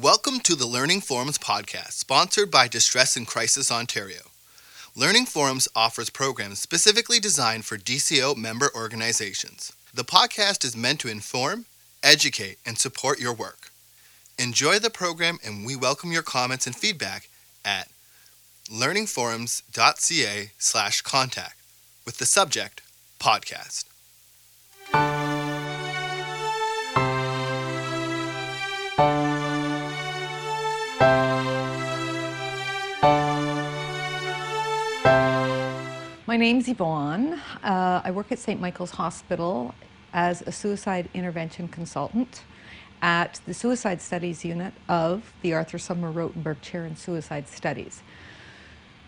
Welcome to the Learning Forums podcast, sponsored by Distress and Crisis Ontario. Learning Forums offers programs specifically designed for DCO member organizations. The podcast is meant to inform, educate, and support your work. Enjoy the program, and we welcome your comments and feedback at learningforums.ca slash contact with the subject podcast. My name's Yvonne. Uh, I work at St. Michael's Hospital as a suicide intervention consultant at the Suicide Studies Unit of the Arthur Sommer Rotenberg Chair in Suicide Studies.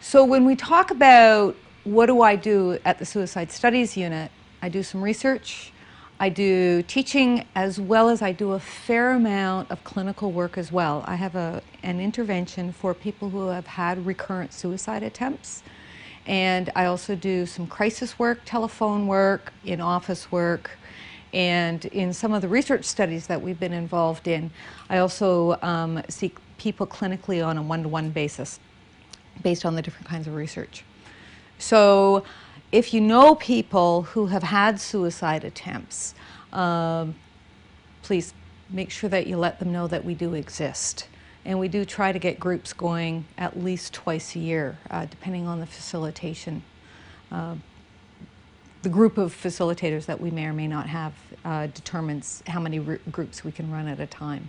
So, when we talk about what do I do at the Suicide Studies Unit, I do some research, I do teaching, as well as I do a fair amount of clinical work as well. I have a, an intervention for people who have had recurrent suicide attempts. And I also do some crisis work, telephone work, in office work, and in some of the research studies that we've been involved in, I also um, see people clinically on a one to one basis based on the different kinds of research. So, if you know people who have had suicide attempts, um, please make sure that you let them know that we do exist. And we do try to get groups going at least twice a year, uh, depending on the facilitation. Uh, the group of facilitators that we may or may not have uh, determines how many groups we can run at a time.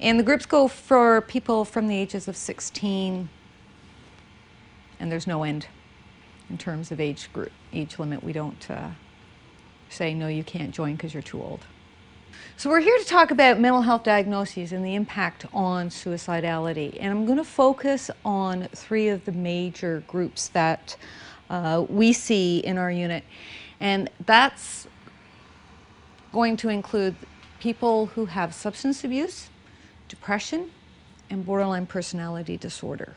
And the groups go for people from the ages of 16, and there's no end in terms of age group, age limit. We don't uh, say, no, you can't join because you're too old. So we're here to talk about mental health diagnoses and the impact on suicidality. And I'm going to focus on three of the major groups that uh, we see in our unit. And that's going to include people who have substance abuse, depression, and borderline personality disorder,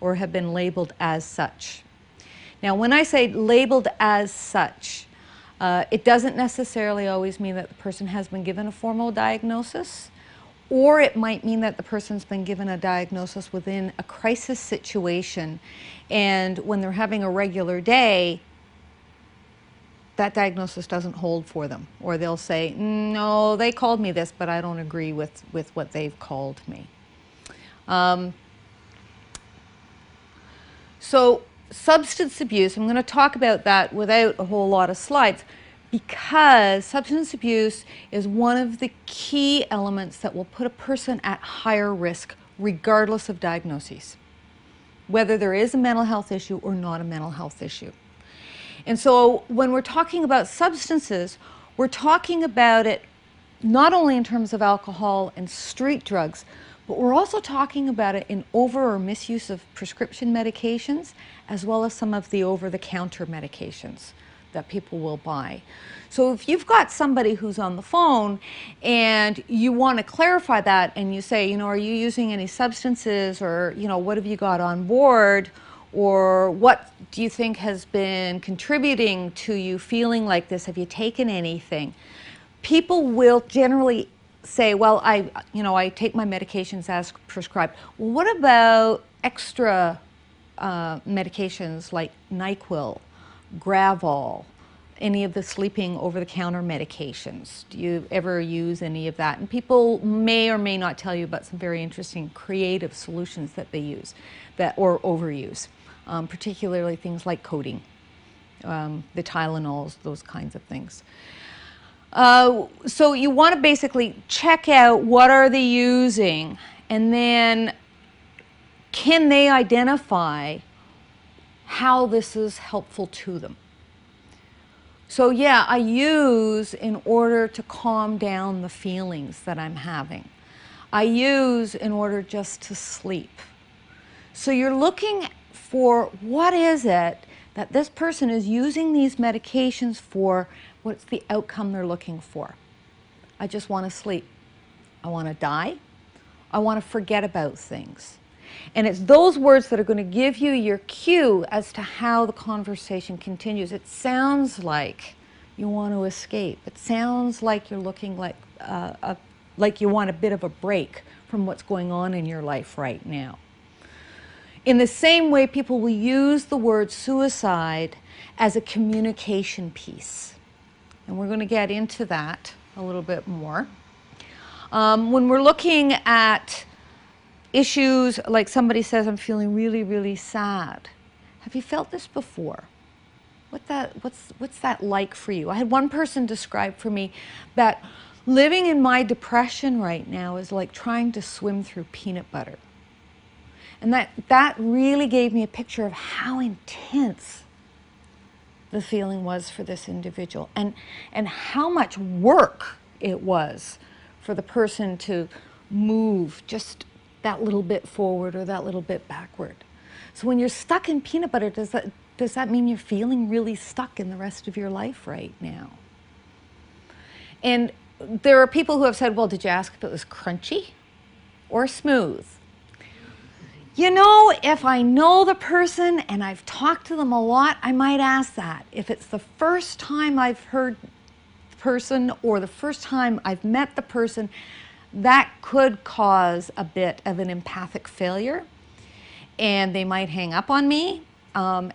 or have been labeled as such. Now, when I say labeled as such, uh, it doesn't necessarily always mean that the person has been given a formal diagnosis, or it might mean that the person's been given a diagnosis within a crisis situation, and when they're having a regular day, that diagnosis doesn't hold for them. Or they'll say, no, they called me this, but I don't agree with, with what they've called me. Um, so substance abuse, I'm going to talk about that without a whole lot of slides because substance abuse is one of the key elements that will put a person at higher risk regardless of diagnoses, whether there is a mental health issue or not a mental health issue. And so when we're talking about substances, we're talking about it not only in terms of alcohol and street drugs, but we're also talking about it in over or misuse of prescription medications, as well as some of the over the counter medications that people will buy. So if you've got somebody who's on the phone and you want to clarify that and you say, you know, are you using any substances or, you know, what have you got on board? Or what do you think has been contributing to you feeling like this? Have you taken anything? People will generally say, well, I, you know, I take my medications as prescribed. What about extra uh, medications like NyQuil, Gravol, any of the sleeping over-the-counter medications? Do you ever use any of that? And people may or may not tell you about some very interesting creative solutions that they use, that or overuse, um, particularly things like codeine, um, the Tylenols, those kinds of things. Uh, so you want to basically check out what are they using and then can they identify how this is helpful to them. So yeah, I use in order to calm down the feelings that I'm having. I use in order just to sleep. So you're looking for what is it that this person is using these medications for What's the outcome they're looking for? I just want to sleep. I want to die. I want to forget about things. And it's those words that are going to give you your cue as to how the conversation continues. It sounds like you want to escape. It sounds like you're looking like, uh, a, like you want a bit of a break from what's going on in your life right now. In the same way, people will use the word suicide as a communication piece. And we're going to get into that a little bit more. Um, when we're looking at issues like somebody says, I'm feeling really, really sad. Have you felt this before? What that, what's, what's that like for you? I had one person describe for me that living in my depression right now is like trying to swim through peanut butter. And that, that really gave me a picture of how intense the feeling was for this individual and, and how much work it was for the person to move just that little bit forward or that little bit backward. So when you're stuck in peanut butter, does that, does that mean you're feeling really stuck in the rest of your life right now? And there are people who have said, well, did you ask if it was crunchy or smooth? You know, if I know the person and I've talked to them a lot, I might ask that. If it's the first time I've heard the person or the first time I've met the person, that could cause a bit of an empathic failure and they might hang up on me um,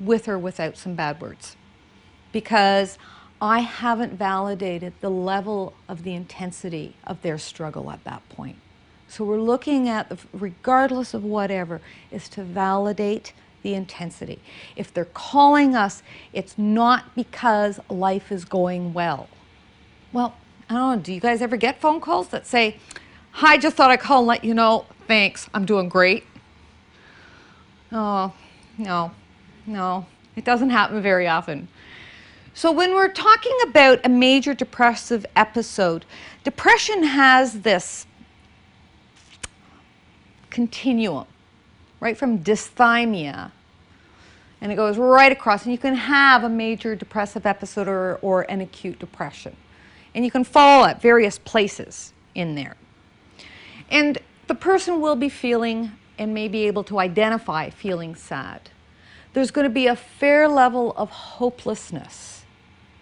with or without some bad words because I haven't validated the level of the intensity of their struggle at that point. So we're looking at, the, regardless of whatever, is to validate the intensity. If they're calling us, it's not because life is going well. Well, I don't know, do you guys ever get phone calls that say, Hi, just thought I'd call and let you know, thanks, I'm doing great? Oh, no, no, it doesn't happen very often. So, when we're talking about a major depressive episode, depression has this continuum, right from dysthymia, and it goes right across, and you can have a major depressive episode or, or an acute depression. And you can fall at various places in there. And the person will be feeling and may be able to identify feeling sad. There's going to be a fair level of hopelessness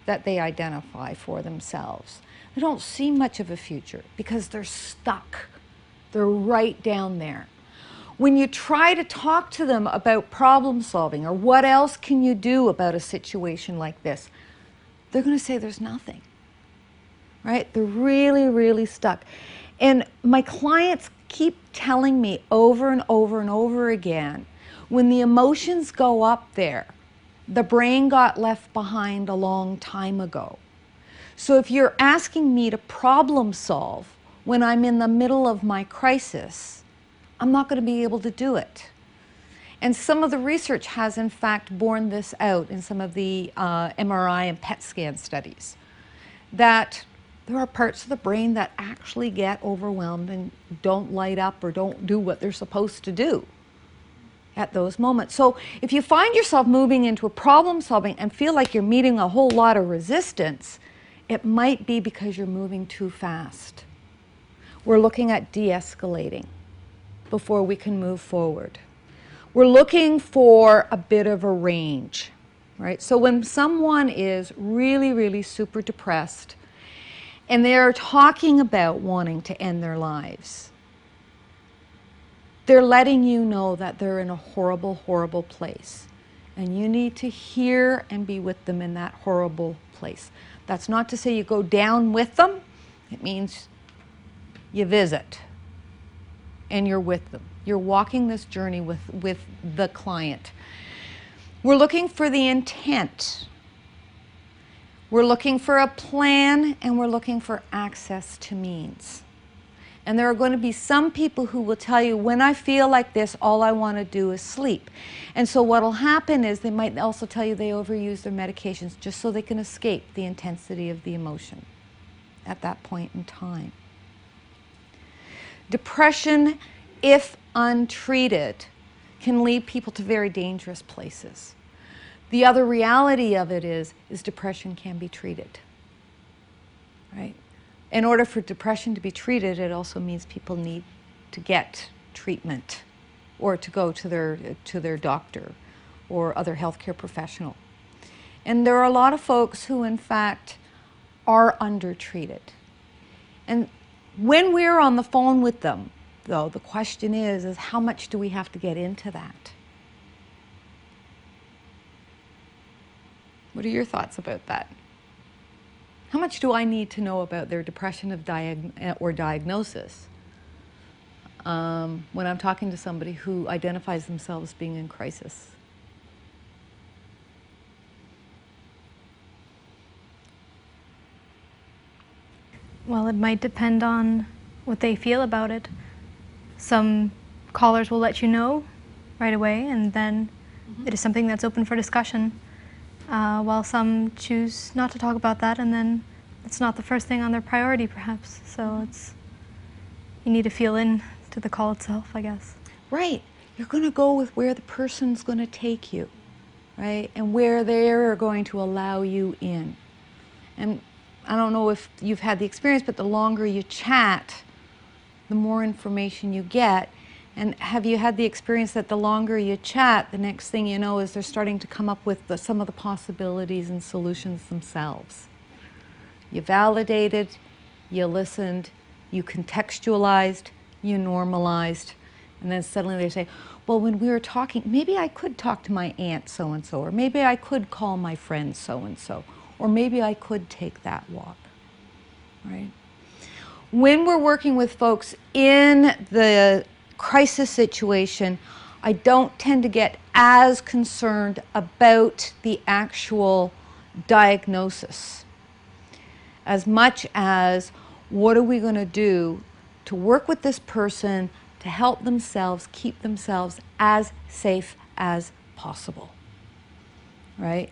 that they identify for themselves. They don't see much of a future because they're stuck. They're right down there. When you try to talk to them about problem solving or what else can you do about a situation like this, they're going to say there's nothing. Right? They're really, really stuck. And my clients keep telling me over and over and over again when the emotions go up there, the brain got left behind a long time ago. So if you're asking me to problem solve when I'm in the middle of my crisis, I'm not going to be able to do it. And some of the research has, in fact, borne this out in some of the uh, MRI and PET scan studies that there are parts of the brain that actually get overwhelmed and don't light up or don't do what they're supposed to do at those moments. So if you find yourself moving into a problem solving and feel like you're meeting a whole lot of resistance, it might be because you're moving too fast. We're looking at de escalating before we can move forward. We're looking for a bit of a range, right? So when someone is really, really super depressed, and they're talking about wanting to end their lives. They're letting you know that they're in a horrible, horrible place. And you need to hear and be with them in that horrible place. That's not to say you go down with them, it means you visit and you're with them. You're walking this journey with, with the client. We're looking for the intent we're looking for a plan and we're looking for access to means. And there are going to be some people who will tell you, when I feel like this, all I want to do is sleep. And so what will happen is they might also tell you they overuse their medications just so they can escape the intensity of the emotion at that point in time. Depression, if untreated, can lead people to very dangerous places. The other reality of it is, is depression can be treated. Right? In order for depression to be treated, it also means people need to get treatment or to go to their, to their doctor or other healthcare professional. And there are a lot of folks who, in fact, are undertreated. And When we're on the phone with them, though, the question is, is how much do we have to get into that? What are your thoughts about that? How much do I need to know about their depression of diag- or diagnosis um, when I'm talking to somebody who identifies themselves being in crisis? Well, it might depend on what they feel about it. Some callers will let you know right away, and then mm-hmm. it is something that's open for discussion uh, while some choose not to talk about that, and then it's not the first thing on their priority, perhaps. So it's you need to feel in to the call itself, I guess. Right. You're going to go with where the person's going to take you, right? And where they're going to allow you in. And I don't know if you've had the experience, but the longer you chat, the more information you get. And have you had the experience that the longer you chat, the next thing you know is they're starting to come up with the, some of the possibilities and solutions themselves? You validated, you listened, you contextualized, you normalized, and then suddenly they say, well, when we were talking, maybe I could talk to my aunt so and so, or maybe I could call my friend so and so, or maybe I could take that walk, right? When we're working with folks in the crisis situation, I don't tend to get as concerned about the actual diagnosis as much as what are we going to do to work with this person to help themselves keep themselves as safe as possible. Right?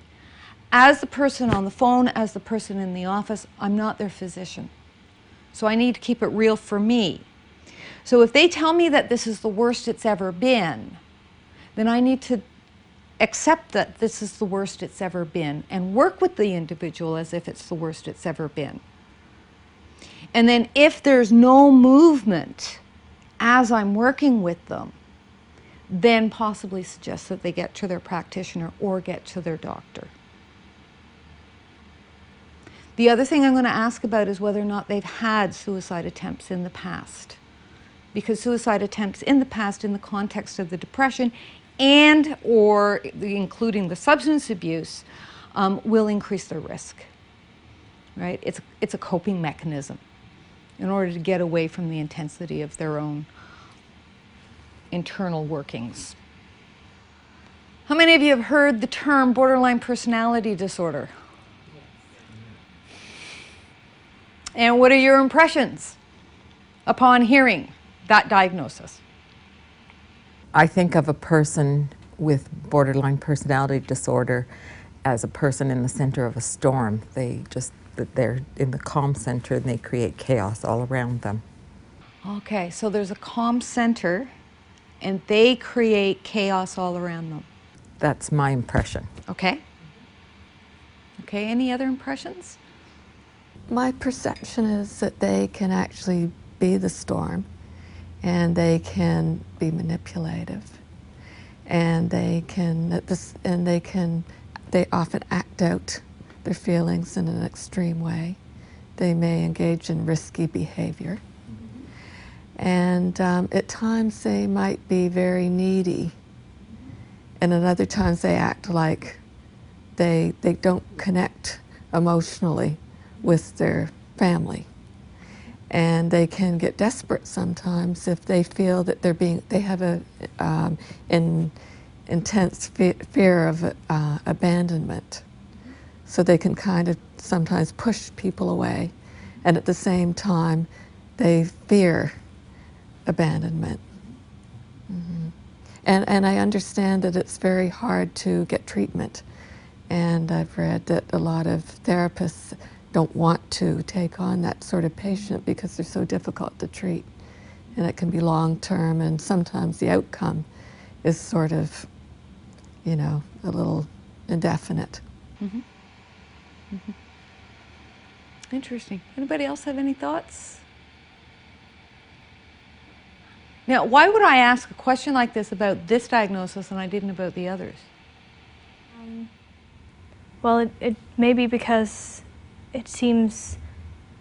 As the person on the phone, as the person in the office, I'm not their physician. So I need to keep it real for me. So if they tell me that this is the worst it's ever been, then I need to accept that this is the worst it's ever been and work with the individual as if it's the worst it's ever been. And then if there's no movement as I'm working with them, then possibly suggest that they get to their practitioner or get to their doctor. The other thing I'm going to ask about is whether or not they've had suicide attempts in the past. Because suicide attempts in the past in the context of the depression and or the, including the substance abuse um, will increase their risk right? It's, it's a coping mechanism in order to get away from the intensity of their own internal workings. How many of you have heard the term borderline personality disorder and what are your impressions upon hearing that diagnosis? I think of a person with borderline personality disorder as a person in the center of a storm. They just they're in the calm center and they create chaos all around them. Okay, so there's a calm center and they create chaos all around them. That's my impression. Okay. Okay, any other impressions? My perception is that they can actually be the storm and they can be manipulative and they can and they can they often act out their feelings in an extreme way. They may engage in risky behavior. And um, at times they might be very needy and at other times they act like they they don't connect emotionally with their family. And they can get desperate sometimes if they feel that they're being they have a um, in, intense fe- fear of uh, abandonment. So they can kind of sometimes push people away. And at the same time they fear abandonment. Mm-hmm. and, and i understand that it's very hard to get treatment. And i've read that a lot of therapists don't want to take on that sort of patient because they're so difficult to treat. And it can be long term, and sometimes the outcome is sort of, you know, a little indefinite. Mm-hmm. Mm-hmm. Interesting. Anybody else have any thoughts? Now, why would I ask a question like this about this diagnosis and I didn't about the others? Um, well, it, it may be because it seems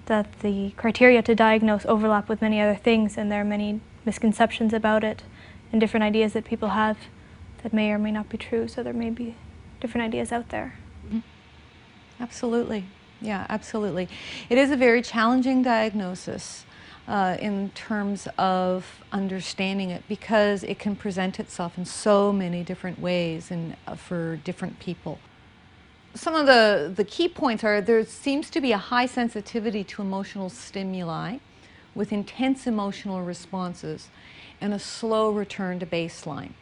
that the criteria to diagnose overlap with many other things, and there are many misconceptions about it and different ideas that people have that may or may not be true. So there may be different ideas out there. Mm-hmm. Absolutely. Yeah, absolutely. It is a very challenging diagnosis uh, in terms of understanding it because it can present itself in so many different ways and uh, for different people. Some of the, the key points are there seems to be a high sensitivity to emotional stimuli with intense emotional responses and a slow return to baseline.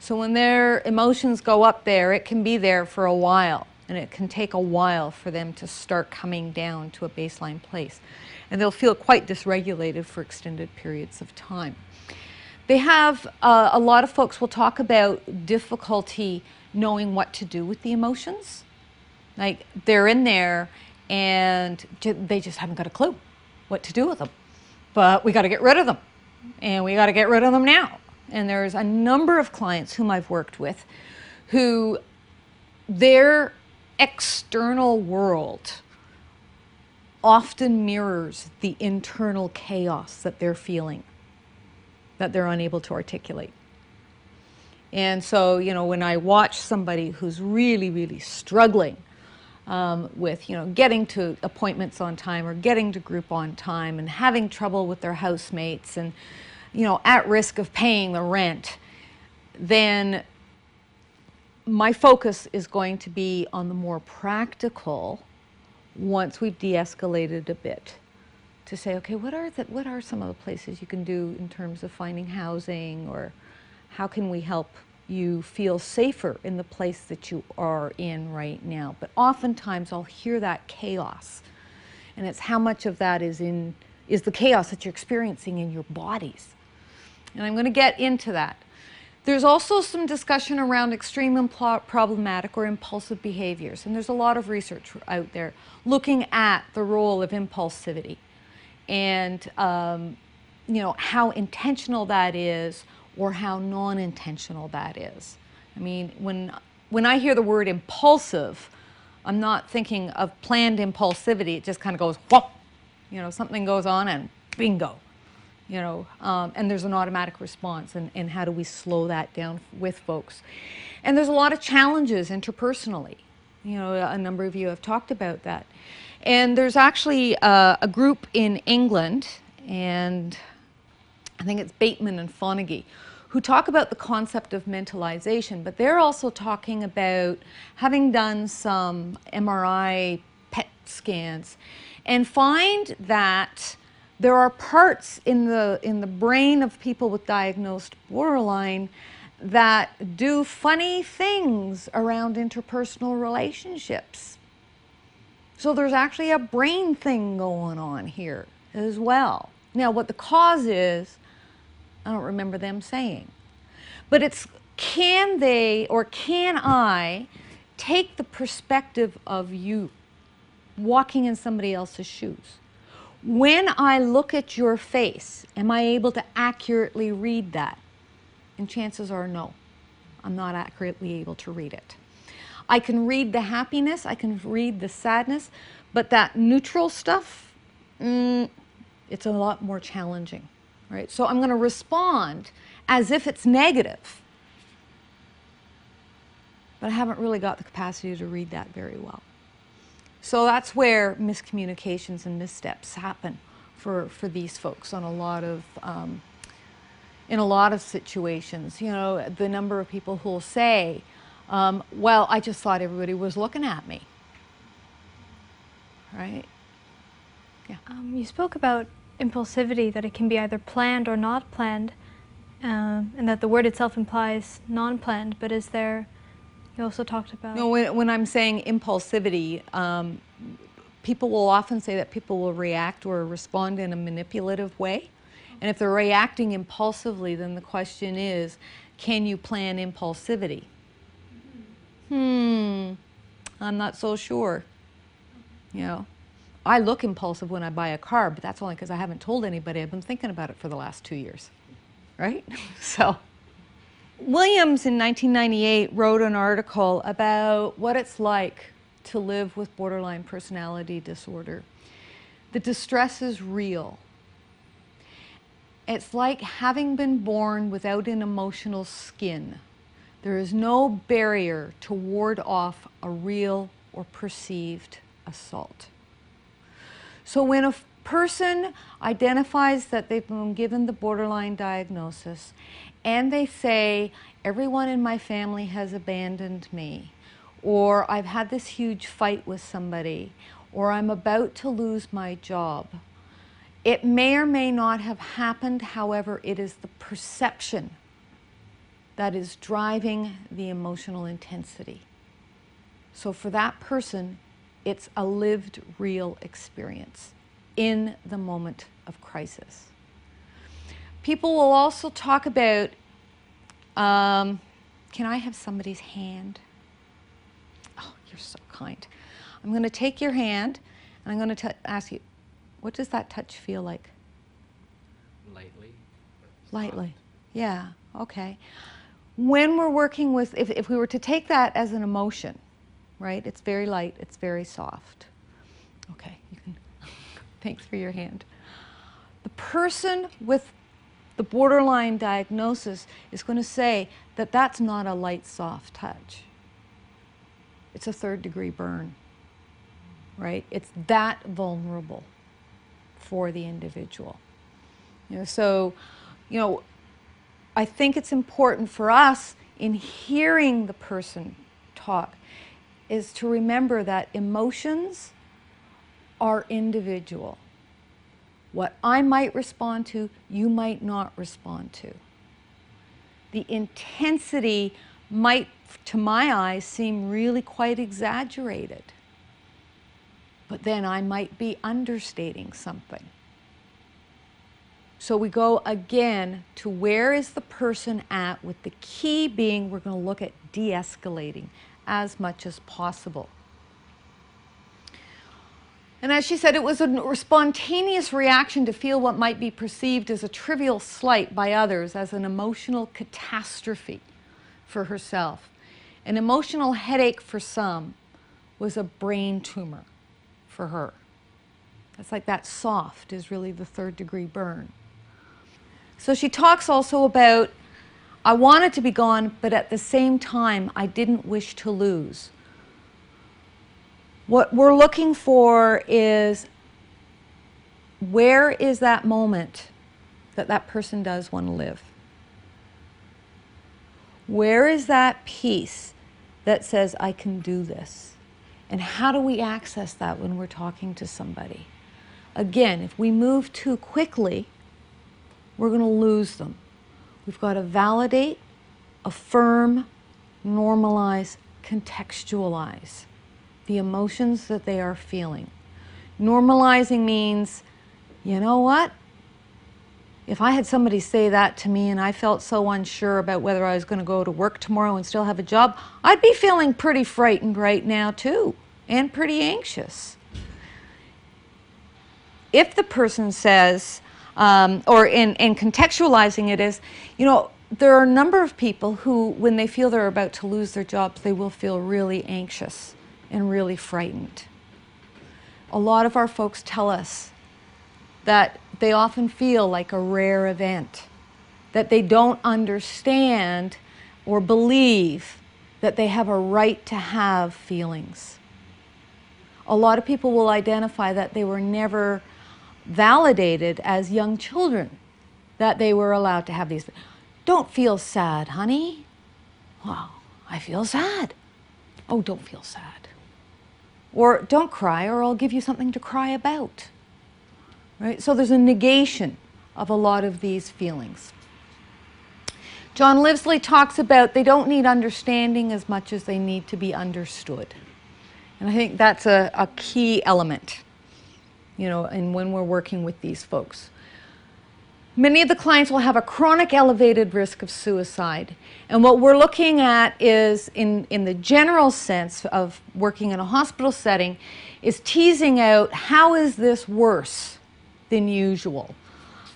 So when their emotions go up there, it can be there for a while and it can take a while for them to start coming down to a baseline place. And they'll feel quite dysregulated for extended periods of time. They have, uh, a lot of folks will talk about difficulty knowing what to do with the emotions. Like they're in there and they just haven't got a clue what to do with them. But we got to get rid of them. And we got to get rid of them now. And there's a number of clients whom I've worked with who their external world often mirrors the internal chaos that they're feeling, that they're unable to articulate. And so, you know, when I watch somebody who's really, really struggling um, with, you know, getting to appointments on time or getting to group on time and having trouble with their housemates and, you know, at risk of paying the rent, then my focus is going to be on the more practical once we've de-escalated a bit to say okay what are the, what are some of the places you can do in terms of finding housing or how can we help you feel safer in the place that you are in right now? But oftentimes I'll hear that chaos and it's how much of that is in is the chaos that you're experiencing in your bodies. And I'm going to get into that. There's also some discussion around extreme problematic or impulsive behaviors, and there's a lot of research out there looking at the role of impulsivity and um, you know how intentional that is or how non-intentional that is. I mean, when when I hear the word impulsive, I'm not thinking of planned impulsivity. It just kind of goes whoop, you know, something goes on and bingo you know, um, and there's an automatic response, and, and how do we slow that down with folks? And there's a lot of challenges interpersonally. You know, a number of you have talked about that. And there's actually uh, a group in England, and I think it's Bateman and Fonagy, who talk about the concept of mentalization, but they're also talking about having done some MRI PET scans and find that there are parts in the, in the brain of people with diagnosed borderline that do funny things around interpersonal relationships. So there's actually a brain thing going on here as well. Now, what the cause is, I don't remember them saying. But it's can they or can I take the perspective of you walking in somebody else's shoes? When I look at your face, am I able to accurately read that? And chances are no, I'm not accurately able to read it. I can read the happiness, I can read the sadness, but that neutral stuff, mm, it's a lot more challenging, right? So I'm going to respond as if it's negative, but I haven't really got the capacity to read that very well. So that's where miscommunications and missteps happen for, for these folks on a lot of, um, in a lot of situations. You know, the number of people who will say, um, well, I just thought everybody was looking at me. Right? Yeah. Um, you spoke about impulsivity, that it can be either planned or not planned, um, and that the word itself implies non planned, but is there you also talked about. No, when, when I'm saying impulsivity, um, people will often say that people will react or respond in a manipulative way. And if they're reacting impulsively, then the question is, can you plan impulsivity? Hmm, I'm not so sure. You know, I look impulsive when I buy a car, but that's only because I haven't told anybody. I've been thinking about it for the last two years, right? so. Williams in 1998 wrote an article about what it's like to live with borderline personality disorder. The distress is real. It's like having been born without an emotional skin. There is no barrier to ward off a real or perceived assault. So when a person identifies that they've been given the borderline diagnosis and they say, everyone in my family has abandoned me, or I've had this huge fight with somebody, or I'm about to lose my job, it may or may not have happened, however, it is the perception that is driving the emotional intensity. So for that person, it's a lived, real experience in the moment of crisis. People will also talk about um, can I have somebody's hand? Oh, you're so kind. I'm going to take your hand and I'm going to ask you, what does that touch feel like? Lightly. Lightly. Yeah, okay. When we're working with, if, if we were to take that as an emotion, right, it's very light, it's very soft. Okay, you can, thanks for your hand. The person with the borderline diagnosis is going to say that that's not a light, soft touch. It's a third degree burn, right? It's that vulnerable for the individual. You know, so, you know, I think it's important for us in hearing the person talk is to remember that emotions are individual. What I might respond to, you might not respond to. The intensity might, to my eyes, seem really quite exaggerated but then I might be understating something. So we go again to where is the person at, with the key being we're going to look at de escalating as much as possible. And as she said, it was a spontaneous reaction to feel what might be perceived as a trivial slight by others as an emotional catastrophe for herself. An emotional headache for some was a brain tumor for her. It's like that soft is really the third degree burn. So she talks also about I wanted to be gone, but at the same time, I didn't wish to lose. What we're looking for is where is that moment that that person does want to live? Where is that piece that says, I can do this? And how do we access that when we're talking to somebody? Again, if we move too quickly, we're going to lose them. We've got to validate, affirm, normalize, contextualize the emotions that they are feeling. Normalizing means, you know what? If I had somebody say that to me and I felt so unsure about whether I was going to go to work tomorrow and still have a job, I'd be feeling pretty frightened right now, too, and pretty anxious. If the person says, um, or in, in contextualizing it is, you know, there are a number of people who, when they feel they're about to lose their jobs, they will feel really anxious and really frightened. A lot of our folks tell us that they often feel like a rare event, that they don't understand or believe that they have a right to have feelings. A lot of people will identify that they were never validated as young children, that they were allowed to have these. Don't feel sad, honey. Well, I feel sad. Oh, don't feel sad. Or don't cry, or I'll give you something to cry about. Right? So there's a negation of a lot of these feelings. John Livesley talks about they don't need understanding as much as they need to be understood. And I think that's a, a key element, you know, and when we're working with these folks. Many of the clients will have a chronic elevated risk of suicide. And what we're looking at is, in, in the general sense of working in a hospital setting, is teasing out how is this worse than usual.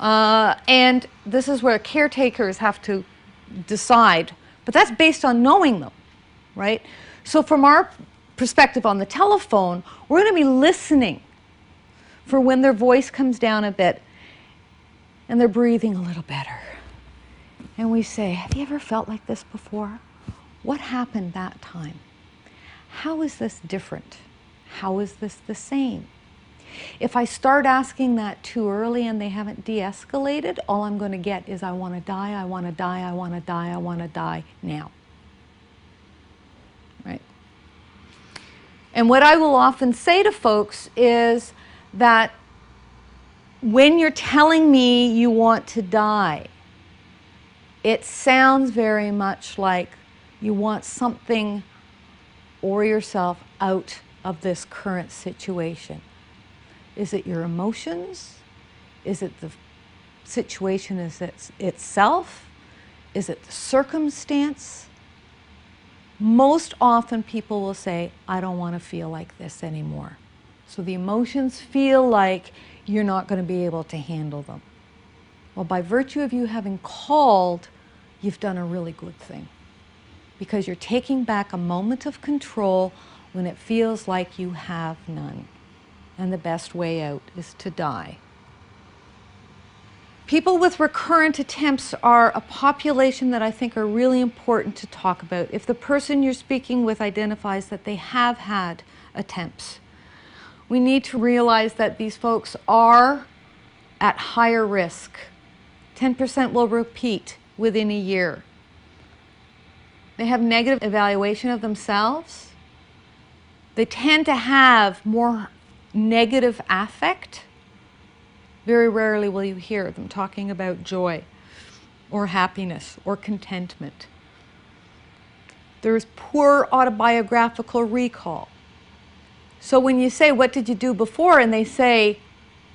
Uh, and this is where caretakers have to decide, but that's based on knowing them, right? So, from our perspective on the telephone, we're going to be listening for when their voice comes down a bit and they're breathing a little better. And we say, Have you ever felt like this before? What happened that time? How is this different? How is this the same? If I start asking that too early and they haven't de escalated, all I'm going to get is I want to die, I want to die, I want to die, I want to die now. Right? And what I will often say to folks is that when you're telling me you want to die, it sounds very much like you want something or yourself out of this current situation. Is it your emotions? Is it the situation is it itself? Is it the circumstance? Most often people will say, I don't want to feel like this anymore. So the emotions feel like you're not going to be able to handle them. Well, by virtue of you having called, you've done a really good thing because you're taking back a moment of control when it feels like you have none. And the best way out is to die. People with recurrent attempts are a population that I think are really important to talk about. If the person you're speaking with identifies that they have had attempts, we need to realize that these folks are at higher risk. 10% will repeat within a year. They have negative evaluation of themselves. They tend to have more negative affect. Very rarely will you hear them talking about joy or happiness or contentment. There's poor autobiographical recall. So when you say, What did you do before? and they say,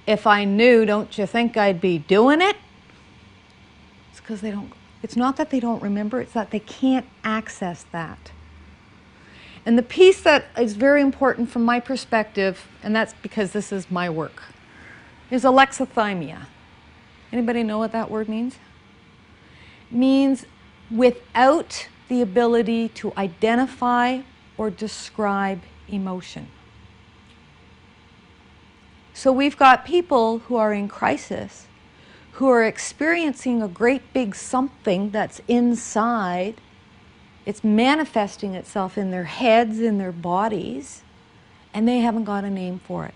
If I knew, don't you think I'd be doing it? It's because they don't, it's not that they don't remember, it's that they can't access that. And the piece that is very important from my perspective, and that's because this is my work, is alexithymia. Anybody know what that word means? means without the ability to identify or describe emotion. So we've got people who are in crisis who are experiencing a great big something that's inside. It's manifesting itself in their heads, in their bodies, and they haven't got a name for it.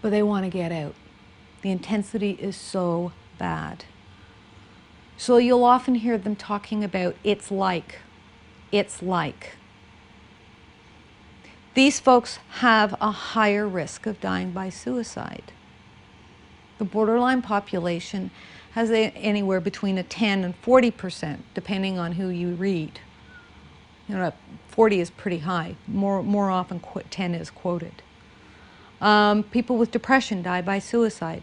But they want to get out. The intensity is so bad. So you'll often hear them talking about it's like, it's like. These folks have a higher risk of dying by suicide. The borderline population has a, anywhere between a 10 and 40 percent, depending on who you read. You know, 40 is pretty high. More, more often, 10 is quoted. Um, people with depression die by suicide.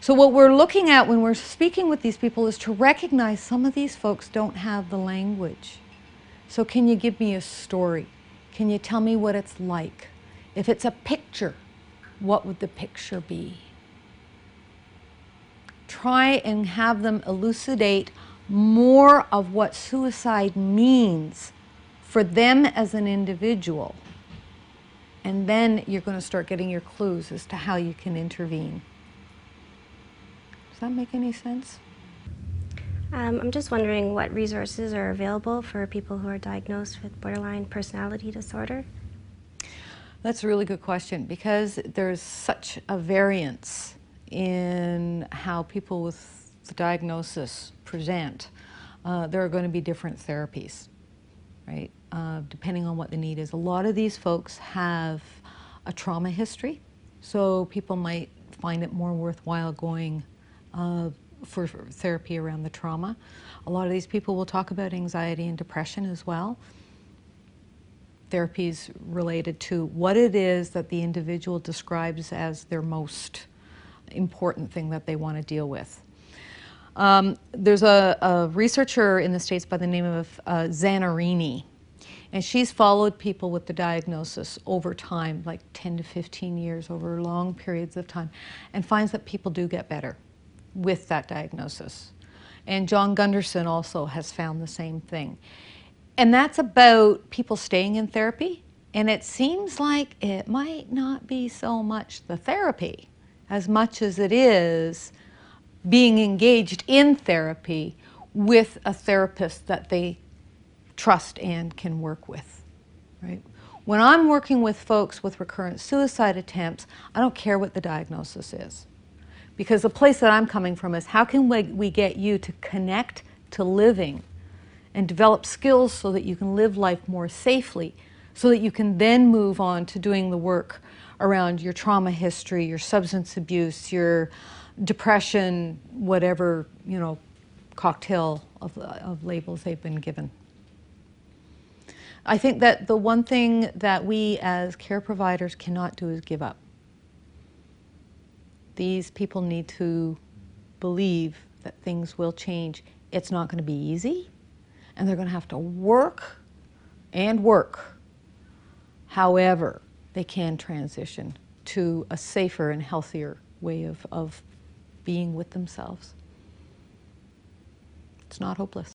So, what we're looking at when we're speaking with these people is to recognize some of these folks don't have the language. So, can you give me a story? Can you tell me what it's like? If it's a picture, what would the picture be? Try and have them elucidate more of what suicide means for them as an individual. And then you're going to start getting your clues as to how you can intervene. Does that make any sense? Um, I'm just wondering what resources are available for people who are diagnosed with borderline personality disorder. That's a really good question because there's such a variance in how people with the diagnosis present. Uh, there are going to be different therapies, right? Uh, depending on what the need is. A lot of these folks have a trauma history, so people might find it more worthwhile going uh, for therapy around the trauma. A lot of these people will talk about anxiety and depression as well. Therapies related to what it is that the individual describes as their most important thing that they want to deal with. Um, there's a, a, researcher in the States by the name of uh, Zanarini, and she's followed people with the diagnosis over time, like 10 to 15 years, over long periods of time, and finds that people do get better with that diagnosis. And John Gunderson also has found the same thing. And that's about people staying in therapy And it seems like it might not be so much the therapy as much as it is being engaged in therapy with a therapist that they trust and can work with, right? When I'm working with folks with recurrent suicide attempts, I don't care what the diagnosis is. Because the place that I'm coming from is how can we, we get you to connect to living and develop skills so that you can live life more safely, so that you can then move on to doing the work around your trauma history, your substance abuse, your depression, whatever, you know, cocktail of, of labels they've been given. I think that the one thing that we as care providers cannot do is give up. These people need to believe that things will change. It's not going to be easy, and they're going to have to work and work. However, they can transition to a safer and healthier way of, of being with themselves. It's not hopeless.